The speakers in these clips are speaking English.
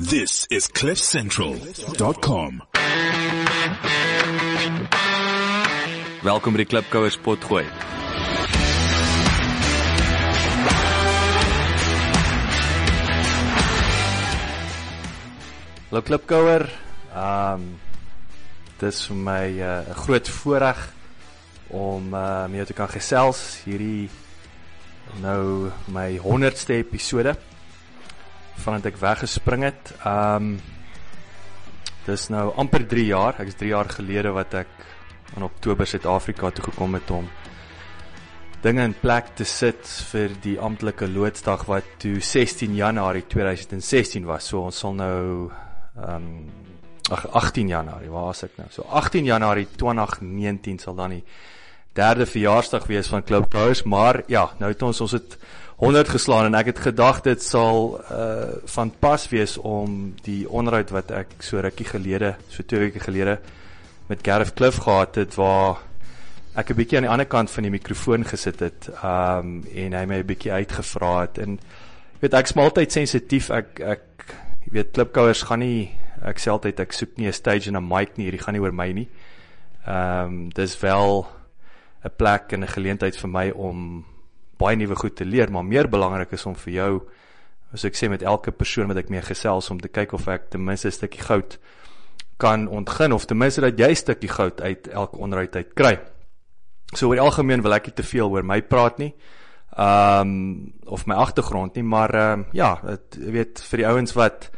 This is CliffCentral.com. Welkom by die Klipkouers potgooi. Hallo Klipkouer. Ehm um, dis vir my eh, 'n uh, groot voorreg om uh, met jou te kan gesels hierdie nou my 100ste episode vandat ek weggespring het. Ehm um, dis nou amper 3 jaar. Ek is 3 jaar gelede wat ek in Oktober Suid-Afrika toe gekom het om dinge in plek te sit vir die amptelike loodsdag wat toe 16 Januarie 2016 was. So ons sal nou ehm um, ag 18 Januarie, waar is ek nou? So 18 Januarie 2019 sal dan die derde verjaarsdag wees van Klub Bouers, maar ja, nou het ons ons het 100 geslaan en ek het gedag dit sal uh van pas wees om die onderhoud wat ek so rukkie gelede, so twee weke gelede met Gareth Cliff gehad het waar ek 'n bietjie aan die ander kant van die mikrofoon gesit het um en hy my 'n bietjie uitgevra het. En weet ek's altyd sensitief. Ek ek jy weet klipkouers gaan nie ek sê altyd ek soek nie 'n stage en 'n mic nie. Hierdie gaan nie oor my nie. Ehm um, dis wel 'n plek en 'n geleentheid vir my om baie nuwe goed te leer, maar meer belangrik is om vir jou as ek sê met elke persoon wat ek mee gesels om te kyk of ek ten minste 'n stukkie goud kan ontgin of ten minste dat jy 'n stukkie goud uit elke onderhoud uit kry. So oor die algemeen wil ek nie te veel oor my praat nie. Ehm um, of my agtergrond nie, maar ehm um, ja, jy weet vir die ouens wat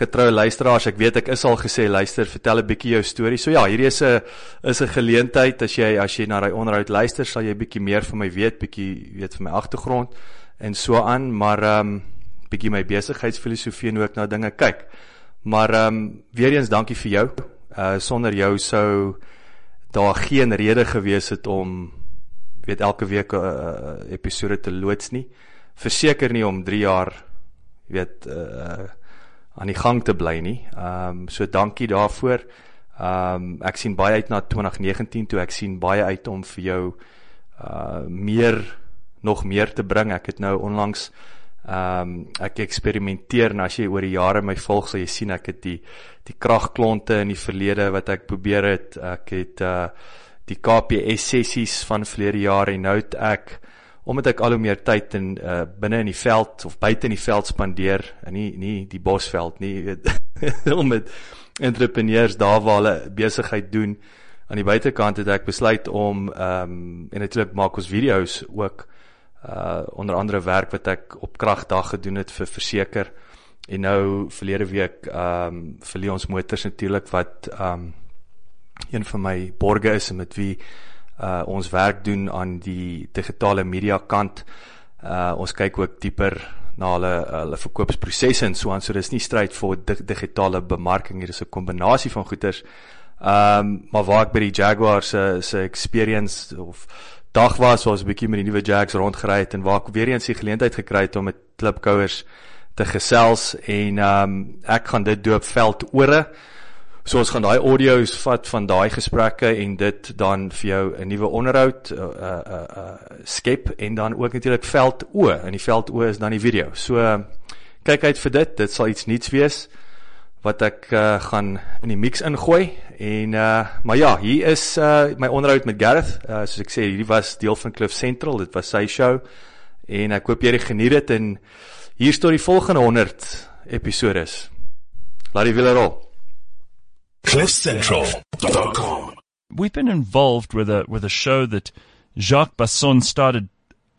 getroue luisteraars, ek weet ek is al gesê luister, vertel 'n bietjie jou storie. So ja, hierdie is 'n is 'n geleentheid as jy as jy na daai onderhoud luister, sal jy bietjie meer van my weet, bietjie weet van my agtergrond en so aan, maar ehm um, bietjie my besigheidsfilosofie en hoe ek na dinge kyk. Maar ehm um, weer eens dankie vir jou. Uh sonder jou sou daar geen rede gewees het om weet elke week 'n uh, episode te loods nie. Verseker nie om 3 jaar weet uh aan die gang te bly nie. Ehm um, so dankie daarvoor. Ehm um, ek sien baie uit na 2019 toe ek sien baie uit om vir jou uh meer nog meer te bring. Ek het nou onlangs ehm um, ek eksperimenteer en as jy oor die jare my volg sal jy sien ek het die die kragklonte in die verlede wat ek probeer het. Ek het uh die KPS sessies van verlede jare en nou het ek omdat ek al hoe meer tyd in uh, binne in die veld of buite in die veld spandeer en nie nie die bosveld nie om met entrepreneurs daar waar hulle besigheid doen. Aan die buitekant het ek besluit om ehm um, en natuurlik maak ons video's ook uh onder andere werk wat ek op kragdag gedoen het vir verseker. En nou verlede week ehm um, vir ons motors natuurlik wat ehm um, een van my borge is en met wie uh ons werk doen aan die digitale media kant. Uh ons kyk ook dieper na hulle hulle verkoopsprosesse en so aan. So dis nie stryd vir dig digitale bemarking, hier is 'n kombinasie van goeders. Um maar waar ek by die Jaguar se se experience of dag was, was 'n bietjie met die nuwe Jags rondgery het en waar ek weer eens die geleentheid gekry het om met klipkouers te gesels en um ek gaan dit doop veld ore. So ons gaan daai audio's vat van daai gesprekke en dit dan vir jou 'n nuwe onderhoud uh uh uh skep en dan ook natuurlik veld o en die veld o is dan die video. So kyk uit vir dit. Dit sal iets nuuts wees wat ek uh gaan in die mix ingooi en uh maar ja, hier is uh my onderhoud met Gareth. Uh soos ek sê, hierdie was deel van Cliff Central. Dit was sy show en ek hoop jy geniet dit en hier staan die volgende 100 episodes. Laat die wiele rol. CliffCentral.com. We've been involved with a with a show that Jacques Basson started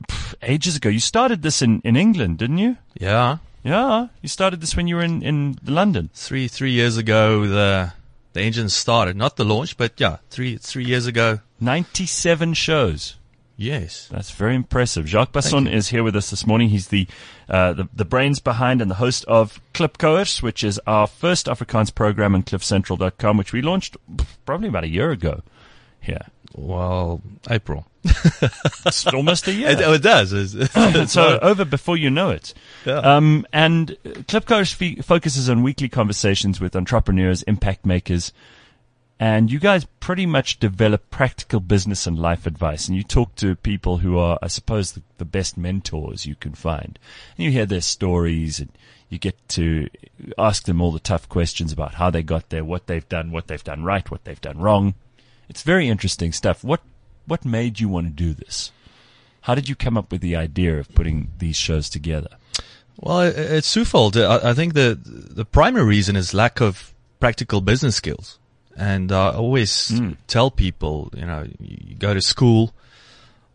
pff, ages ago. You started this in, in England, didn't you? Yeah, Yeah, you started this when you were in, in London. three three years ago the the engine started, not the launch, but yeah, three three years ago. 97 shows. Yes, That's very impressive. Jacques Basson is here with us this morning. He's the, uh, the the brains behind and the host of Klipkoers, which is our first Afrikaans program on cliffcentral.com, which we launched probably about a year ago here. well, April. It's almost a year. It, oh, it does. It's, so over before you know it. Yeah. Um, and Klipkouers f- focuses on weekly conversations with entrepreneurs, impact makers, and you guys pretty much develop practical business and life advice. And you talk to people who are, I suppose, the, the best mentors you can find. And you hear their stories and You get to ask them all the tough questions about how they got there, what they've done, what they've done right, what they've done wrong. It's very interesting stuff. What what made you want to do this? How did you come up with the idea of putting these shows together? Well, it's twofold. I, think the the primary reason is lack of practical business skills, and I always hmm. tell people, you know, you go to school.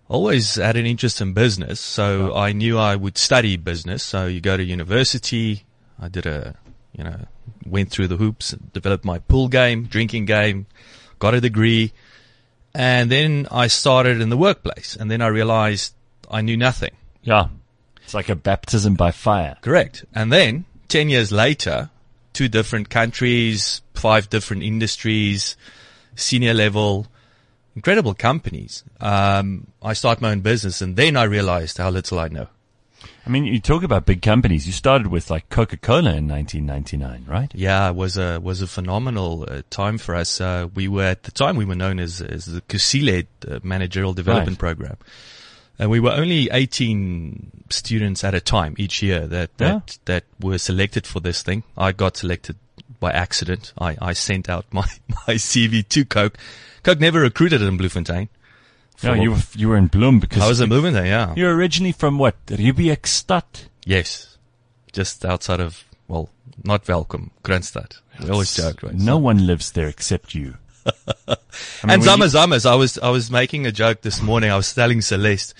Always had an interest in business, so I knew I would study business. So you go to university. I did a, you know, went through the hoops, developed my pool game, drinking game, got a degree, and then I started in the workplace. And then I realized I knew nothing. Yeah. It's like a baptism by fire. Correct. And then 10 years later, two different countries, five different industries, senior level, incredible companies. Um, I start my own business and then I realized how little I know. I mean, you talk about big companies. You started with like Coca-Cola in 1999, right? Yeah, it was a, was a phenomenal uh, time for us. Uh, we were at the time we were known as, as the Kusile uh, managerial development Right. program. And we were only 18 students at a time each year that, that, that were selected for this thing. I got selected by accident. I, I sent out my, my CV to Coke. Coke never recruited in Bloemfontein. No, you were, you were in Bloom because I was in Bloemfontein, yeah. you're originally from what? Riebeeckstad? Yes. Just outside of, well, not Welkom, Kroonstad. We always joke, right? No one lives there except you. I mean, and you- Zamas I was, I was making a joke this morning. I was telling Celeste.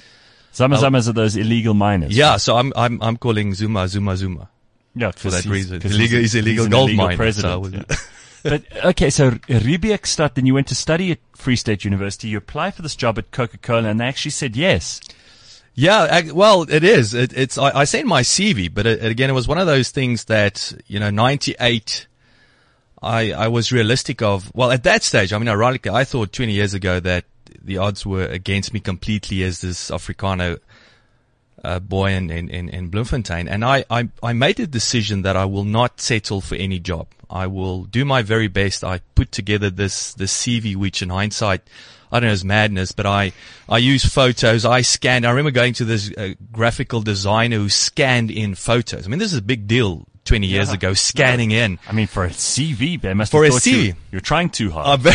Zama Zamas are those illegal miners. Yeah, so I'm, I'm, I'm calling Zuma, Zuma, Zuma. Yeah, For that reason. 'cause Illegal- he's illegal an gold illegal miner, president. so yeah. but okay, so Riebeeckstad, then you went to study at Free State University. You applied for this job at Coca-Cola, and they actually said yes. Yeah, well, it is. It, it's, I, I sent my CV, but it, again, it was one of those things that, you know, 98, I, I was realistic of, well, at that stage, I mean, ironically, I thought 20 years ago that the odds were against me completely as this Afrikaner, uh, boy in, in, in, in Bloemfontein. And I, I, I made a decision that I will not settle for any job. I will do my very best. I put together this, this CV, which in hindsight, I don't know, is madness, but I, I use photos. I scanned. I remember going to this uh, graphical designer who scanned in photos. I mean, this is a big deal 20 years ago, scanning in. I mean, for a CV, they must For a thought you, CV. you're trying too hard.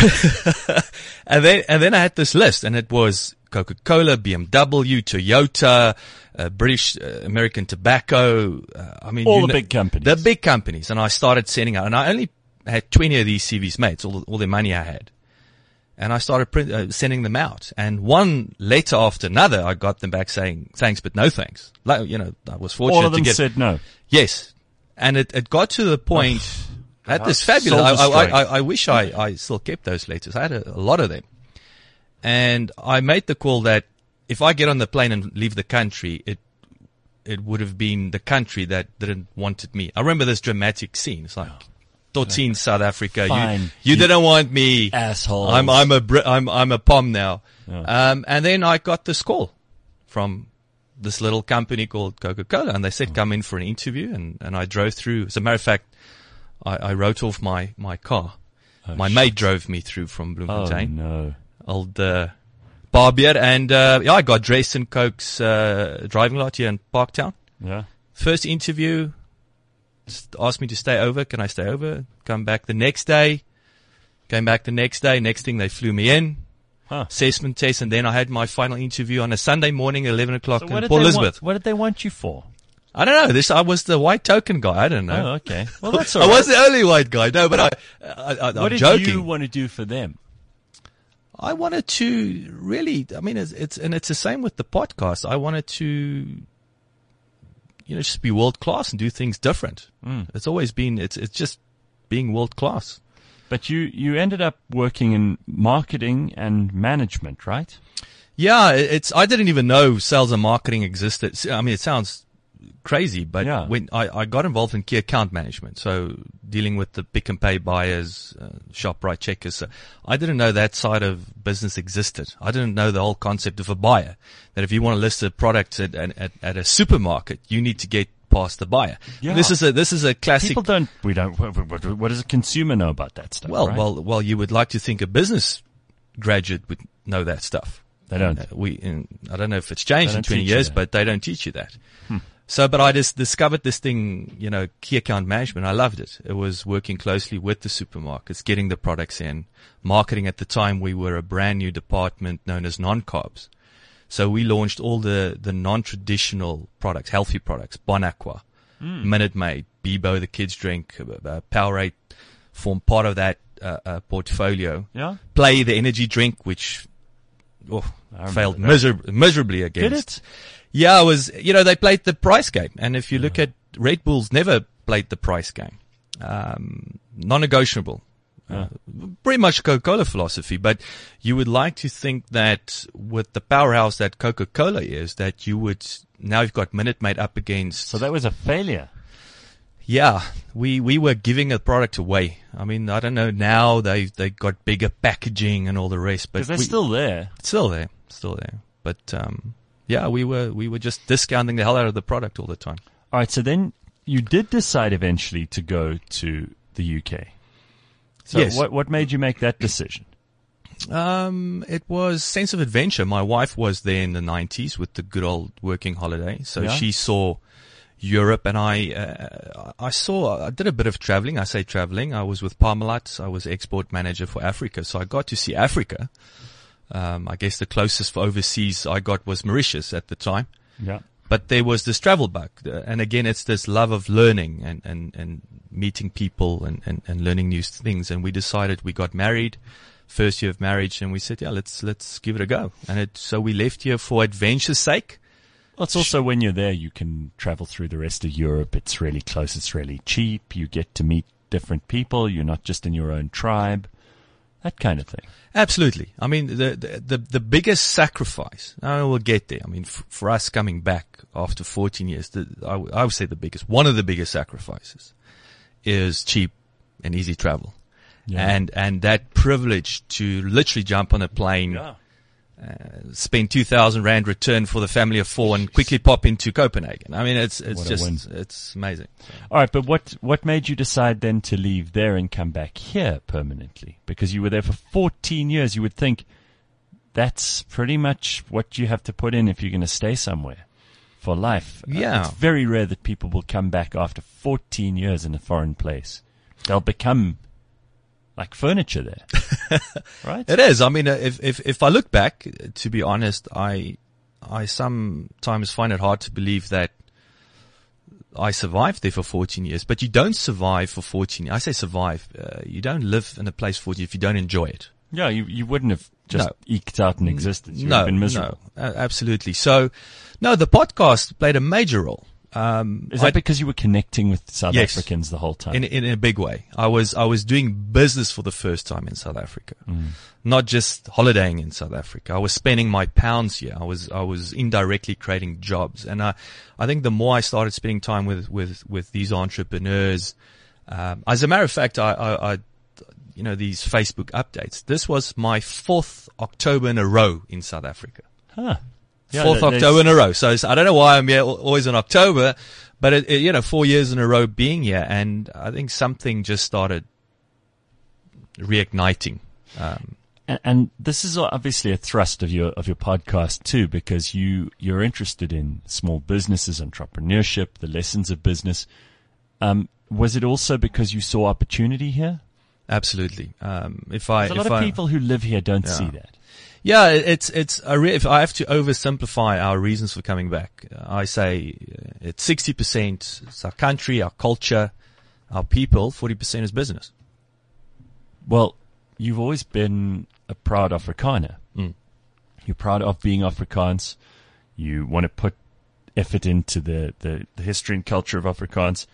And then, and then I had this list and it was Coca-Cola, BMW, Toyota, uh, British, uh, American Tobacco. Uh, I mean, All the kn- big companies. The big companies. And I started sending out and I only had 20 of these CVs made. It's all, all the money I had. And I started print, uh, sending them out. And one letter after another, I got them back saying thanks, but no thanks. Like, you know, I was fortunate All of them to get, said no. Yes. And it, it got to the point, I had this fabulous, I, I. I, I wish I, I still kept those letters. I had a, a lot of them. And I made the call that if I get on the plane and leave the country, it, it would have been the country that didn't wanted me. I remember this dramatic scene. It's like, Totin, South Africa. Fine. You, you, You- didn't want me. asshole. I'm, I'm a, Brit, I'm, I'm a POM now. Um, and then I got this call from this little company called Coca-Cola and they said, come in for an interview. And, and I drove through. As a matter of fact, I, I wrote off my, my car. my mate drove me through from Bloemfontein. Oh, no. Old, uh, Barbier. And, uh, yeah, I got dressed in Coke's, uh, driving lot here in Parktown. Yeah. First interview, asked me to stay over. Can I stay over? Come back the next day. Came back the next day. Next thing they flew me in. Huh. Assessment test, and then I had my final interview on a Sunday morning, eleven o'clock So in Port Elizabeth. want, what did they want you for? I don't know. This I was the white token guy. I don't know. Oh, okay. Well, that's all I was the only white guy. No, but I, I, I what I'm did joking. you want to do for them? I wanted to really, I mean, it's, it's, and it's the same with the podcast. I wanted to, you know, just be world class and do things different. Mm. It's always been, it's, it's just being world class. But you, you ended up working in marketing and management, right? Yeah, it's, I didn't even know sales and marketing existed. I mean, it sounds crazy, but Yeah. when I, I got involved in key account management, so dealing with the Pick n Pay buyers, uh, Shoprite checkers, so I didn't know that side of business existed. I didn't know the whole concept of a buyer. That if you want to list a product at, at, at a supermarket, you need to get past the buyer. Yeah. This is a, this is a classic. People don't, we don't, what, what, what does a consumer know about that stuff? well, right? well, well, you would like to think a business graduate would know that stuff. They don't. Uh, we, in, I don't know if it's changed in 20 teach you years, but they don't teach you that. So, but I just discovered this thing, you know, key account management. I loved it. It was working closely with the supermarkets, getting the products in, marketing. At the time, we were a brand new department known as non-carbs. So we launched all the, the non-traditional products, healthy products, Bon Aqua, Minute Maid, Bibo, the kids drink, uh, uh, Powerade form part of that uh, uh, portfolio. Yeah. Play the energy drink, which oh, failed miser- miserably against. Did it? Yeah, it was, you know, they played the price game. And if you look at Red Bulls never played the price game. Um, non-negotiable. Uh, pretty much Coca-Cola philosophy, but you would like to think that with the powerhouse that Coca-Cola is, that you would, now you've got Minute Maid up against So that was a failure. yeah, we we were giving a product away. I mean, I don't know now they they got bigger packaging and all the rest, but Because they're we- still there. still there, still there. But um, yeah, we were we were just discounting the hell out of the product all the time. All right. So then you did decide eventually to go to the UK. So Yes. what what made you make that decision? Um, it was sense of adventure. My wife was there in the nineties with the good old working holiday, so Yeah. she saw Europe, and I uh, I saw I did a bit of traveling. I say traveling. I was with Parmalat. I was export manager for Africa, so I got to see Africa. Um, I guess the closest for overseas I got was Mauritius at the time. Yeah. But there was this travel bug. Uh, And again, it's this love of learning and, and, and meeting people and, and, and learning new things. And we decided we got married, first year of marriage, and we said, yeah, let's, let's give it a go. And it, so we left here for adventure's sake. Well, it's also when you're there, you can travel through the rest of Europe. It's really close. It's really cheap. You get to meet different people. You're not just in your own tribe. That kind of thing. Absolutely. I mean, the, the, the, the biggest sacrifice, I we'll get there. I mean, f- for us coming back after 14 years, the, I, w- I would say the biggest, one of the biggest sacrifices is cheap and easy travel. Yeah. And, and that privilege to literally jump on a plane, spend 2000 rand return for the family of four and quickly pop into Copenhagen. I mean, it's, it's What just, it's amazing. All right, but what what made you decide then to leave there and come back here permanently? Because you were there for 14 years. You would think that's pretty much what you have to put in if you're going to stay somewhere for life. Uh, Yeah. it's very rare that people will come back after 14 years in a foreign place. They'll become like furniture there, right? It is. I mean, uh, if if if I look back, to be honest, I I sometimes find it hard to believe that I survived there for 14 years. But you don't survive for 14. I say survive. Uh, you don't live in a place for 14 if you don't enjoy it. Yeah, you you wouldn't have just No. eked out an existence. You no, have been miserable. no, absolutely. So, no, the podcast played a major role. Um, Is I- that because you were connecting with South Yes. Africans the whole time? in in a big way. I was I was doing business for the first time in South Africa, not just holidaying in South Africa. I was spending my pounds here. I was I was indirectly creating jobs, and I I think the more I started spending time with with with these entrepreneurs, um, as a matter of fact, I, I, I you know these Facebook updates. This was my fourth October in a row in South Africa huh. Yeah, fourth October in a row. So I don't know why I'm here always in October, but it, it, you know, four years in a row being here, and I think something just started reigniting. Um, And, and this is obviously a thrust of your of your podcast too, because you you're interested in small businesses, entrepreneurship, the lessons of business. Um, was it also because you saw opportunity here? absolutely. Um, if I, a lot of I, people who live here don't Yeah. see that. Yeah, it's it's a re- if I have to oversimplify our reasons for coming back, uh, I say uh, it's sixty percent it's our country, our culture, our people. Forty percent is business. Well, you've always been a proud Afrikaner. Mm. You're proud of being Afrikaans. You want to put effort into the, the, the history and culture of Afrikaans.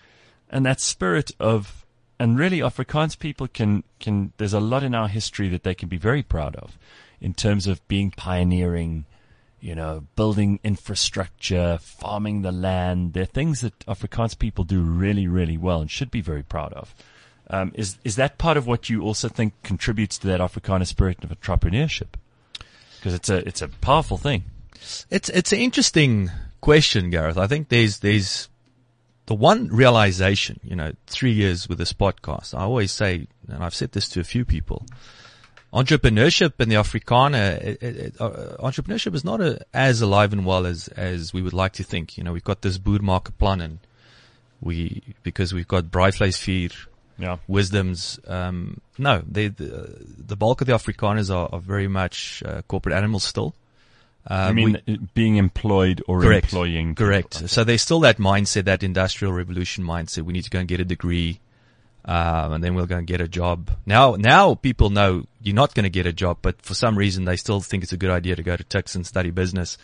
And that spirit of, and really Afrikaans people can, can, there's a lot in our history that they can be very proud of in terms of being pioneering, you know, building infrastructure, farming the land. They're things that Afrikaans people do really, really well and should be very proud of. Um, is is that part of what you also think contributes to that Afrikaner spirit of entrepreneurship? Because it's a it's a powerful thing. It's it's an interesting question, Gareth. I think there's there's the one realization, you know, three years with this podcast. I always say, and I've said this to a few people, entrepreneurship in the Afrikaner, it, it, it, uh, entrepreneurship is not a, as alive and well as, as we would like to think. You know, we've got this Boermarke plan and we, because we've got Braaivleisvuur, Yeah. wisdoms, um, no, they, the, the bulk of the Afrikaners are, are very much, uh, corporate animals still. I Um, mean, we- uh, being employed or Correct. employing. people. Correct. So there's still that mindset, that industrial revolution mindset. We need to go and get a degree, um, and then we'll go and get a job. Now, now people know you're not going to get a job, but for some reason they still think it's a good idea to go to Tuks and study business,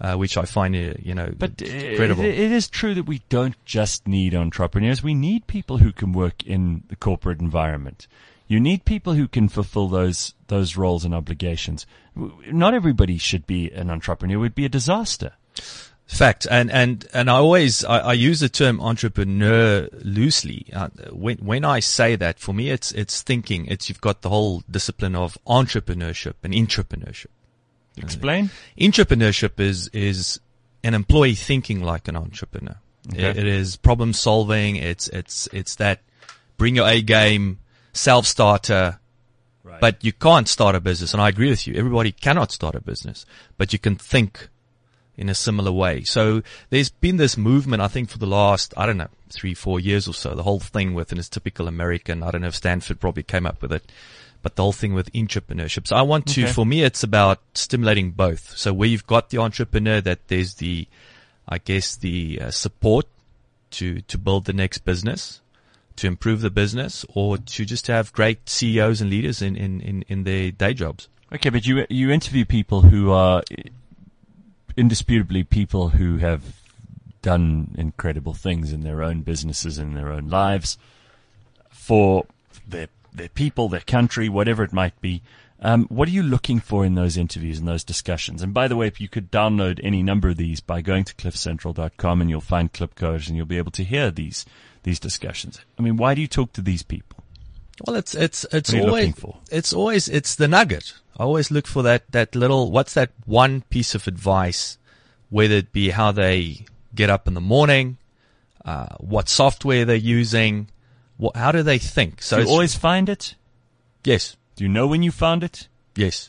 uh, which I find, uh, you know, But uh, incredible. it- it is true that we don't just need entrepreneurs. We need people who can work in the corporate environment. You need people who can fulfill those those roles and obligations. Not everybody should be an entrepreneur. It would be a disaster. Fact, and and and I always I, I use the term entrepreneur loosely. Uh, when when I say that, for me, it's it's thinking. It's you've got the whole discipline of entrepreneurship and intrapreneurship. Explain. Intrapreneurship is is an employee thinking like an entrepreneur. Okay. It- it is problem solving. It's it's it's that bring your A game, self starter. Right. But you can't start a business, and I agree with you. Everybody cannot start a business, but you can think in a similar way. So there's been this movement, I think, for the last, I don't know, three, four years or so. The whole thing with, and it's typical American. I don't know if Stanford probably came up with it, but the whole thing with entrepreneurship. So I want to, Okay. for me, it's about stimulating both. So where you've got the entrepreneur, that there's the, I guess, the uh, support to to build the next business, to improve the business, or to just have great CEOs and leaders in in in, in their day jobs. Okay, but you you interview people who are indisputably people who have done incredible things in their own businesses in their own lives for their their people, their country, whatever it might be. Um, what are you looking for in those interviews and those discussions? And by the way, if you could download any number of these by going to cliffcentral.com and you'll find Klipkouers and you'll be able to hear these these discussions. I mean, why do you talk to these people? Well, it's it's it's What are you always it's always it's the nugget. I always look for that that little what's that one piece of advice, whether it be how they get up in the morning, uh, what software they're using, what, how do they think? So Do you always find it? yes, Do you know when you found it? yes.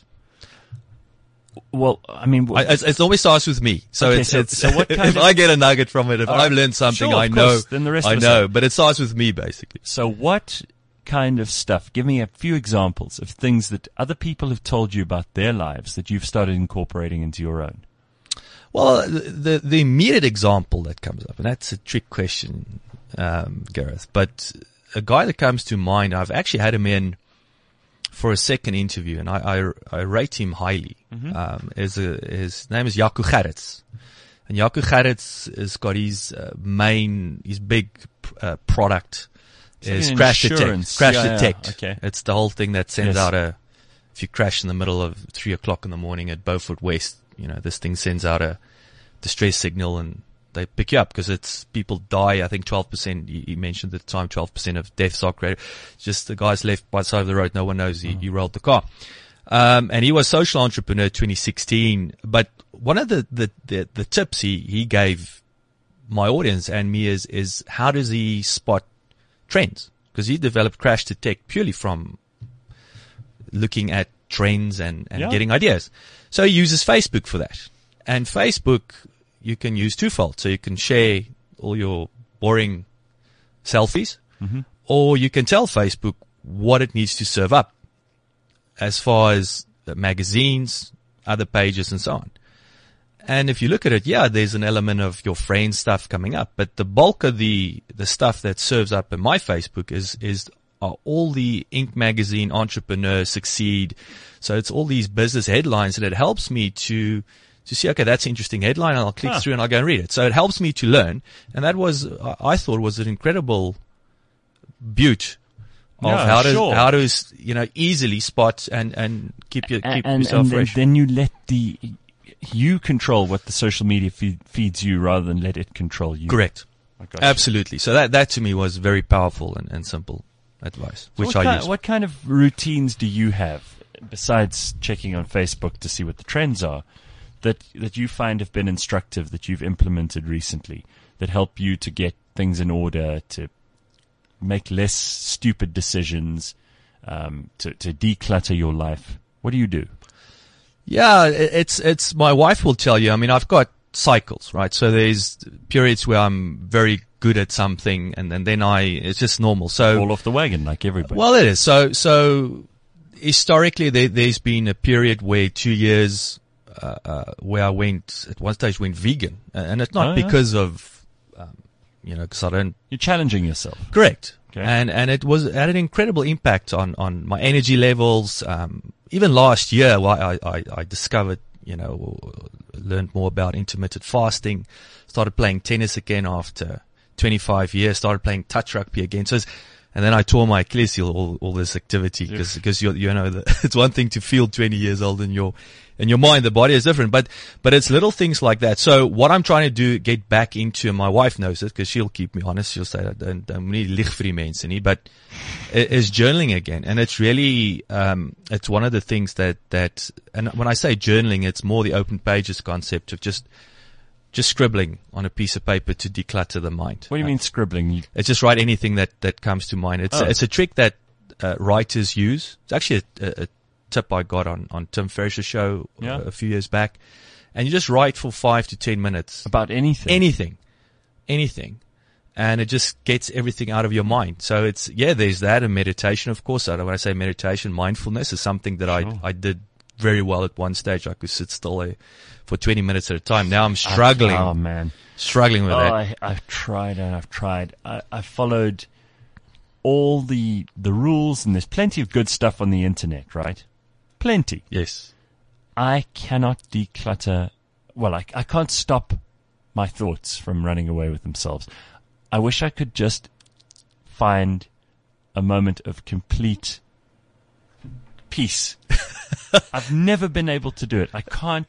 Well, I mean, I, it's, it always starts with me. So Okay, it's, so- it's so what kind if of- I get a nugget from it, if I've right. learned something, Sure, I know. course. Then the rest I know, but it starts with me basically. So what kind of stuff? Give me a few examples of things that other people have told you about their lives that you've started incorporating into your own. Well, the, the immediate example that comes up, and that's a trick question, um, Gareth. But a guy that comes to mind, I've actually had him in for a second interview, and I I, I rate him highly. Um, is a, his name is Jaco Gerrits, and Jaco Gerrits has got his uh, main his big uh, product It's like Crash insurance. Detect. Crash Yeah, yeah, Detect. okay. It's the whole thing that sends Yes. out a if you crash in the middle of three o'clock in the morning at Beaufort West, you know, this thing sends out a distress signal and they pick you up because it's people die. I think 12%, you, you mentioned at the time, 12% of deaths are created. Just the guys left by the side of the road. No one knows he, he rolled the car. Um, and he was social entrepreneur 2016. But one of the, the, the, the tips he, he gave my audience and me is, is how does he spot trends? Because he developed Crash Detect purely from looking at trends and, and Yeah. getting ideas. So he uses Facebook for that. And Facebook, you can use twofold. So you can share all your boring selfies, mm-hmm. or you can tell Facebook what it needs to serve up as far as the magazines, other pages, and so on. And if you look at it, yeah, there's an element of your friend stuff coming up, but the bulk of the, the stuff that serves up in my Facebook is, is are all the Inc. magazine entrepreneurs succeed. So it's all these business headlines and it helps me to, to see, okay, that's an interesting headline and I'll click Huh. through and I'll go and read it. So it helps me to learn. And that was, I I thought was an incredible beaut of Yeah, how to, sure. how to, you know, easily spot and, and keep your, keep and, yourself and then, then you let the you control what the social media feed, feeds you rather than let it control you. Correct. Absolutely. So that, that to me was very powerful and, and simple advice, So which I kind, use. What kind of routines do you have besides checking on Facebook to see what the trends are that that you find have been instructive that you've implemented recently that help you to get things in order to make less stupid decisions um, to, to declutter your life, what do you do? Yeah, it's it's my wife will tell you. I mean, I've got cycles, right? So there's periods where I'm very good at something, and, and then I it's just normal. So Fall off the wagon like everybody. well, it is. So so historically, there, there's been a period where two years uh, uh, where I went at one stage went vegan, and it's not Oh, yeah. because of um, you know because I don't You're challenging yourself. Correct. Okay. And and it was had an incredible impact on on my energy levels. Um, even last year, well, I, I I discovered you know learned more about intermittent fasting. Started playing tennis again after 25 years. Started playing touch rugby again. So. It's, and then I tore my Achilles heel, all, all this activity, because, because you you know, the, it's one thing to feel 20 years old in your, in your mind, the body is different, but, but it's little things like that. So what I'm trying to do, get back into, my wife knows it, because she'll keep me honest. She'll say, don't, don't need vir die but it is journaling again. And it's really, um, it's one of the things that, that, and when I say journaling, it's more the open pages concept of just, just scribbling on a piece of paper to declutter the mind. What do you mean scribbling? It's just write anything that, that comes to mind. It's, Oh. it's a trick that uh, writers use. It's actually a, a, a tip I got on, on Tim Ferriss's show Yeah. uh, a few years back. And you just write for five to ten minutes. about anything. Anything. Anything. And it just gets everything out of your mind. So it's, yeah, there's that and meditation, of course. I- When I say meditation, mindfulness is something that Sure. I, I did very well at one stage. I could sit still uh, for 20 minutes at a time. Now I'm struggling, Oh man. struggling with Oh, that. I, I've tried and I've tried. I, I followed all the the rules, and there's plenty of good stuff on the internet, right? Plenty. Yes. I cannot declutter. Well, I, I can't stop my thoughts from running away with themselves. I wish I could just find a moment of complete peace. I've never been able to do it. I can't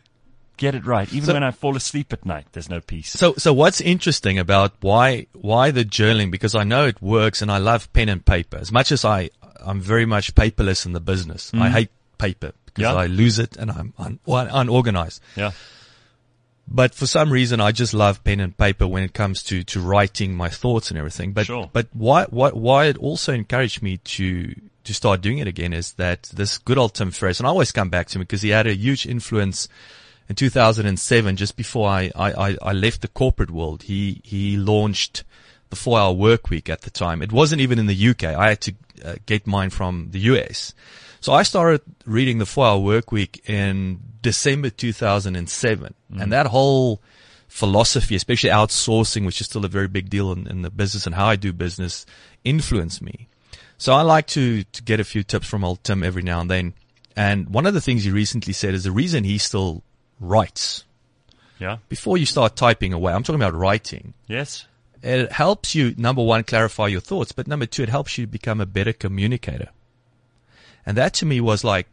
get it right. Even So- when I fall asleep at night, there's no peace. So, so what's interesting about why, why the journaling? Because I know it works and I love pen and paper. As much as I, I'm very much paperless in the business. I mm-hmm. hate paper because Yeah. I lose it and I'm un, unorganized. yeah. But for some reason, I just love pen and paper when it comes to, to writing my thoughts and everything. But, Sure. but why, why, why it also encouraged me to, to start doing it again is that this good old Tim Ferriss, and I always come back to him because he had a huge influence in 2007, just before I, I, I- I left the corporate world. He, he launched the four hour work week at the time. It wasn't even in the UK. I had to uh, get mine from the US. So I started reading the four hour work week in December 2007. And that whole philosophy, especially outsourcing, which is still a very big deal in, in the business and how I do business, influenced me. So I like to, to get a few tips from old Tim every now and then. And one of the things he recently said is the reason he still writes Yeah. before you start typing away. I'm talking about writing. Yes. It helps you, number one, clarify your thoughts, but number two, it helps you become a better communicator. And that to me was like,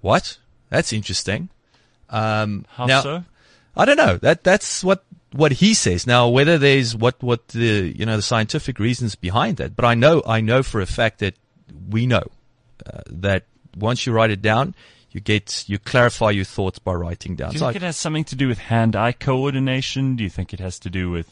what? That's interesting. Um, How now, so? I don't know. That that's what what he says. Now, whether there's what what the you know the scientific reasons behind that, but I know I know for a fact that we know uh, that once you write it down, you get you clarify your thoughts by writing down. Do you think it has something to do with hand-eye coordination? Do you think it has to do with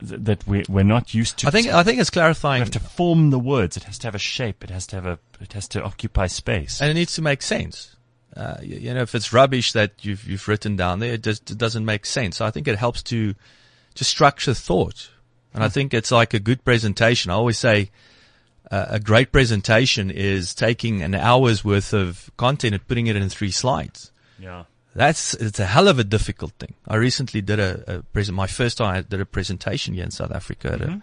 that we we're not used to? I think I think it's we clarifying, have to form the words. It has to have a shape. It has to have a. It has to occupy space. and it needs to make sense. Uh, you, you know, if it's rubbish that you've you've written down there, it just it doesn't make sense. So I think it helps to to structure thought, and I think it's like a good presentation. I always say. Uh, a great presentation is taking an hour's worth of content and putting it in three slides. yeah. That's it's a hell of a difficult thing. I recently did a, a present. My first time I did a presentation here in South Africa at a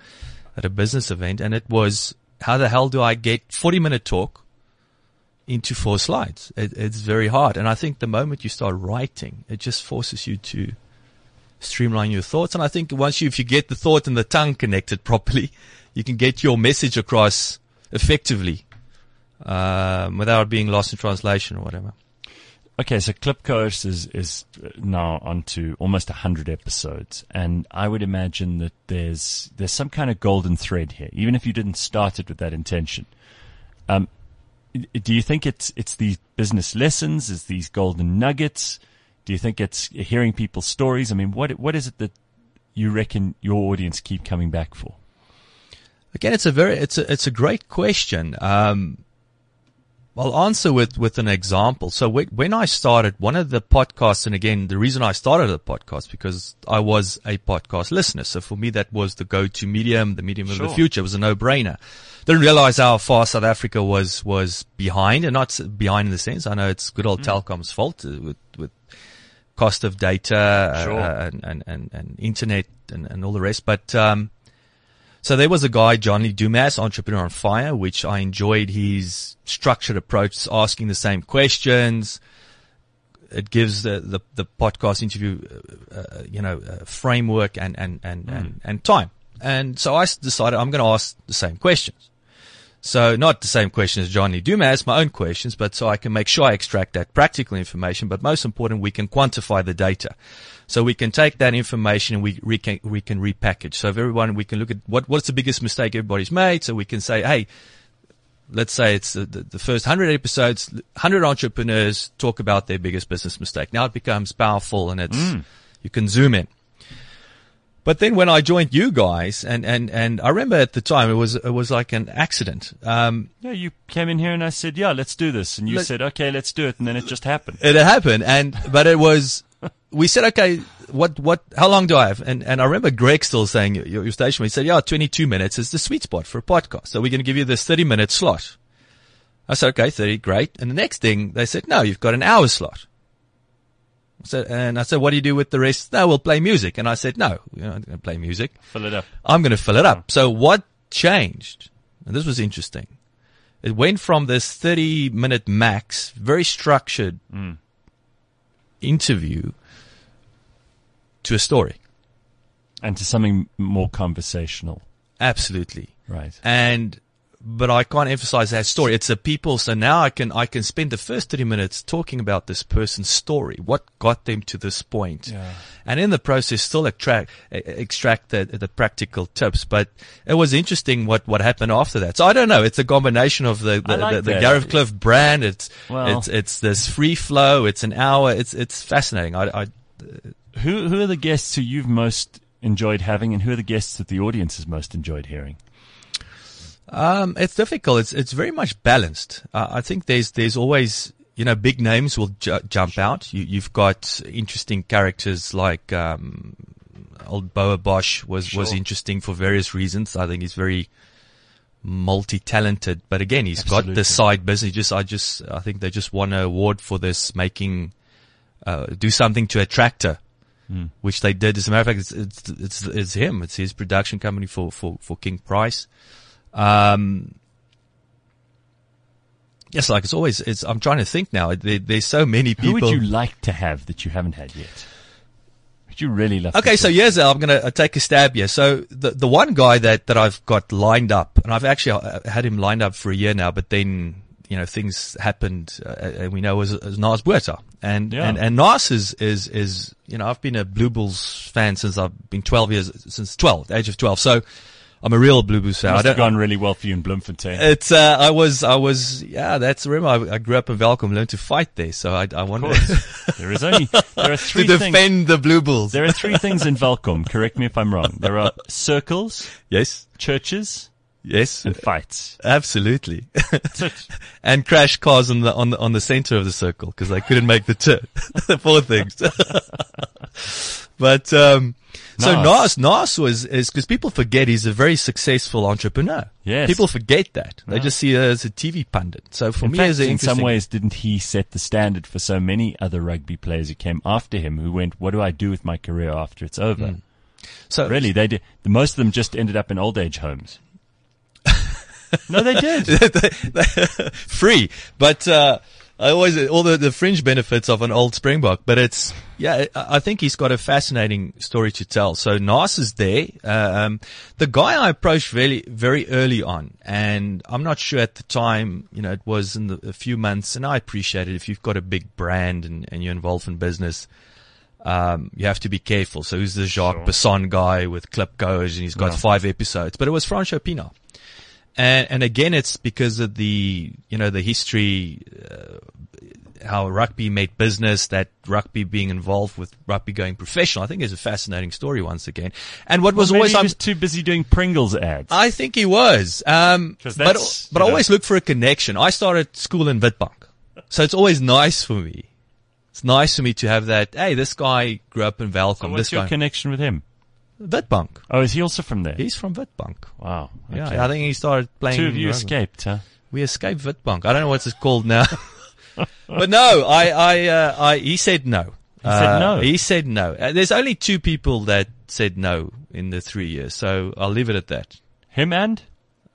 at a business event, and it was how the hell do I get forty minute talk into four slides? It, it's very hard, and I think the moment you start writing, it just forces you to streamline your thoughts. And I think once you if you get the thought and the tongue connected properly, you can get your message across effectively um, without being lost in translation or whatever. Okay, so Klipkouers is is now on to almost hundred episodes, and I would imagine that there's there's some kind of golden thread here, even if you didn't start it with that intention. Um, do you think it's it's these business lessons, is these golden nuggets? Do you think it's hearing people's stories? I mean, what what is it that you reckon your audience keep coming back for? Again, it's a very it's a it's a great question. Um, I'll answer with with an example. So when, when I started one of the podcasts, and again, the reason I started the podcast because I was a podcast listener. So for me, that was the go-to medium, the medium of the future. It was a no-brainer. Didn't realize how far South Africa was was behind, and not behind in the sense. I know it's good old Telkom's fault uh, with with cost of data uh, Sure. uh, and, and, and, and internet and, and all the rest. But, um, so there was a guy, John Lee Dumas, Entrepreneur on Fire, which I enjoyed his structured approach, asking the same questions. It gives the, the, the podcast interview, uh, uh, you know, uh, framework and, and, and, and, and time. And so I decided I'm going to ask the same questions. So not the same question as John Lee Dumas, my own questions, but so I can make sure I extract that practical information. But most important, we can quantify the data. So we can take that information and we, we can, we can repackage. So if everyone, we can look at what, what's the biggest mistake everybody's made. So we can say, Hey, let's say it's the, the, the first hundred episodes, hundred entrepreneurs talk about their biggest business mistake. Now it becomes powerful and it's, you can zoom in. But then when I joined you guys, and, and, and I remember at the time it was it was like an accident. Um, Yeah, you came in here and I said, yeah, let's do this. And you Let- said, okay, let's do it. And then it just happened. it happened, and but it was we said okay, what what how long do I have? And and I remember Greg still saying your, your station. He said, yeah, twenty two minutes is the sweet spot for a podcast. So we're going to give you this thirty minute slot. I said okay, thirty, great. And the next thing they said, no, you've got an hour slot. I said, and I said, what do you do with the rest? No, we'll play music. And I said, no, we're not going to play music. Fill it up. I'm going to fill it up. So what changed? And this was interesting. It went from this 30 minute max, very structured mm. Interview to a story. And to something more conversational. Absolutely. Right. And, but I can't emphasize that story. It's the people. So now I can, I can spend the first 30 minutes talking about this person's story. What got them to this point? Yeah. And in the process still extract, e- extract the, the practical tips. But it was interesting what, what happened after that. So I don't know. It's a combination of the, the, like the, the. Gareth Cliff brand. It's, Well- it's, it's this free flow. It's an hour. It's, it's fascinating. I, I, Who, who are the guests who you've most enjoyed having and who are the guests that the audience has most enjoyed hearing? Um, it's difficult. It's it's very much balanced. Uh, I think there's there's always you know big names will ju- jump out. You, you've got interesting characters like um, old Bouwer Bosch was was interesting for various reasons. I think he's very multi-talented, but again, he's got Absolutely. this side business. Just I just I think they just won an award for this making uh, do something to attract her. Which they did. As a matter of fact, it's, it's, it's, it's him. It's his production company for, for, for King Price. Um, yes, like it's always, it's, I'm trying to think now. There, there's so many people. Who would you like to have that you haven't had yet? Would you really love? Okay, so here's I'm going to take a stab here. So the the one guy that that I've got lined up, and I've actually uh, had him lined up for a year now, but then you know things happened, uh, and we know was, was Naas Botha, and Yeah. and and Naas is is is you know I've been a Blue Bulls fan since I've been 12 years since 12, the age of 12. So I'm a real Blue Bulls fan. I must have gone really well for you in Bloemfontein. It's uh, I was I was yeah that's remember I, I grew up in Welkom learned to fight there so I I wonder. there is only there are to three things. defend the Blue Bulls There are three things in Welkom. Correct me if I'm wrong. There are circles, yes churches, yes and fights. absolutely and crash cars on the on the on the center of the circle because they couldn't make the turn. the four things. but um, so Naas. Naas was is because people forget he's a very successful entrepreneur. Yes. people forget that they just see her as a TV pundit. So for In me, fact, in some ways, didn't he set the standard for so many other rugby players who came after him who went, what do I do with my career after it's over? so Really, they did. Most of them just ended up in old age homes. No, they did. free. But uh, I always all the, the fringe benefits of an old Springbok. But it's yeah, I I think he's got a fascinating story to tell. So Naas is there. Uh, um, the guy I approached very very early on, and I'm not sure at the time. You know, it was in the, a few months, and I appreciate it if you've got a big brand and, and you're involved in business. Um, you have to be careful. So who's the Jacques Basson guy with Klipkouers and he's got Yeah. five episodes, but it was Francois Pienaar. And, and again, it's because of the, you know, the history. Uh, how rugby made business, that rugby being involved with rugby going professional. I think is a fascinating story once again. And what was Maybe always I'm, was too busy doing Pringles ads. I think he was. Um, but but I know- always look for a connection. I started school in Witbank, so it's always nice for me. It's nice for me to have that. Hey, this guy grew up in so Welcome. what's this your guy, connection with him? Witbank. Oh, is he also from there? He's from Witbank. wow. Yeah. I think he started playing. Two of you escaped, huh? We escaped Witbank. I don't know what it's called now. but no, I, I, uh, I, he said no. He said no? He said no. Uh, there's only two people that said no in the three years, so I'll leave it at that. Him and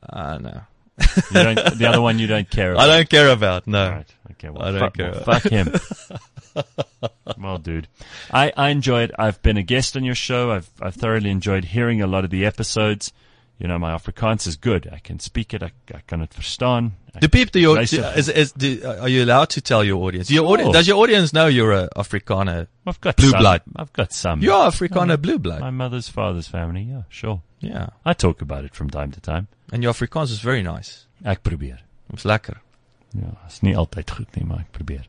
Uh, no. you don't, the other one you don't care about. I don't care about, no. Right. Okay. Well, I don't fuck, care. well, fuck him. well, dude, I, I enjoy it. I've been a guest on your show. I've I've thoroughly enjoyed hearing a lot of the episodes. You know, my Afrikaans is good. I can speak it. I, I can understand. Do people, do your, do, is, is, do, are you allowed to tell your audience? Your Sure. audi- does your audience know you're a Afrikaner? I've got Blue some. blood. I've got some. You're Afrikaner uh, blue blood. my mother's father's family. Yeah, sure. Yeah. I talk about it from time to time. And your Afrikaans is very nice. Ek probeer. It's lekker. Ja, is nie altyd goed nie, maar ek probeer.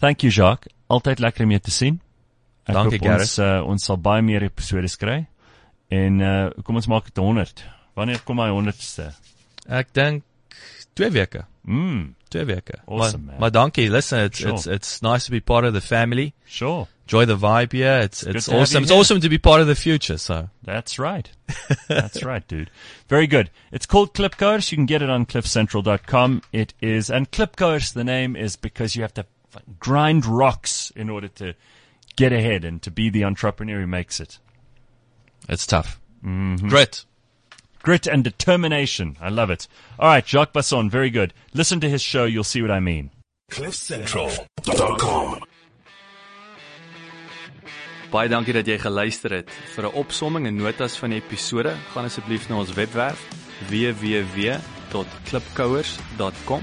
Thank you Jacques. Altyd lekker om jou te sien. Ek Dankie, hoop ons uh, ons sal baie meer episode kry. En uh, kom ons maak dit 100. Wanneer kom my 100ste? Ek dink twee weke. Mm, Twee weke. Awesome, maar, man. maar dankie. Listen, it's, Sure. it's, it's nice to be part of the family. sure. Enjoy the vibe here. It's, good it's awesome. It's awesome to be part of the future. So That's right. That's right, dude. Very good. It's called Klipkouers. You can get it on cliffcentral.com. It is, and Klipkouers, the name is because you have to fucking grind rocks in order to get ahead and to be the entrepreneur who makes it. it's tough. Mm-hmm. Grit. Grit and determination. I love it. All right, Jacques Basson, very good. Listen to his show. You'll see what I mean. CliffCentral.com. Baie dankie dat jy geluister het. Vir 'n opsomming en notas van die episode, gaan asseblief na ons webwerf www.klipkouers.com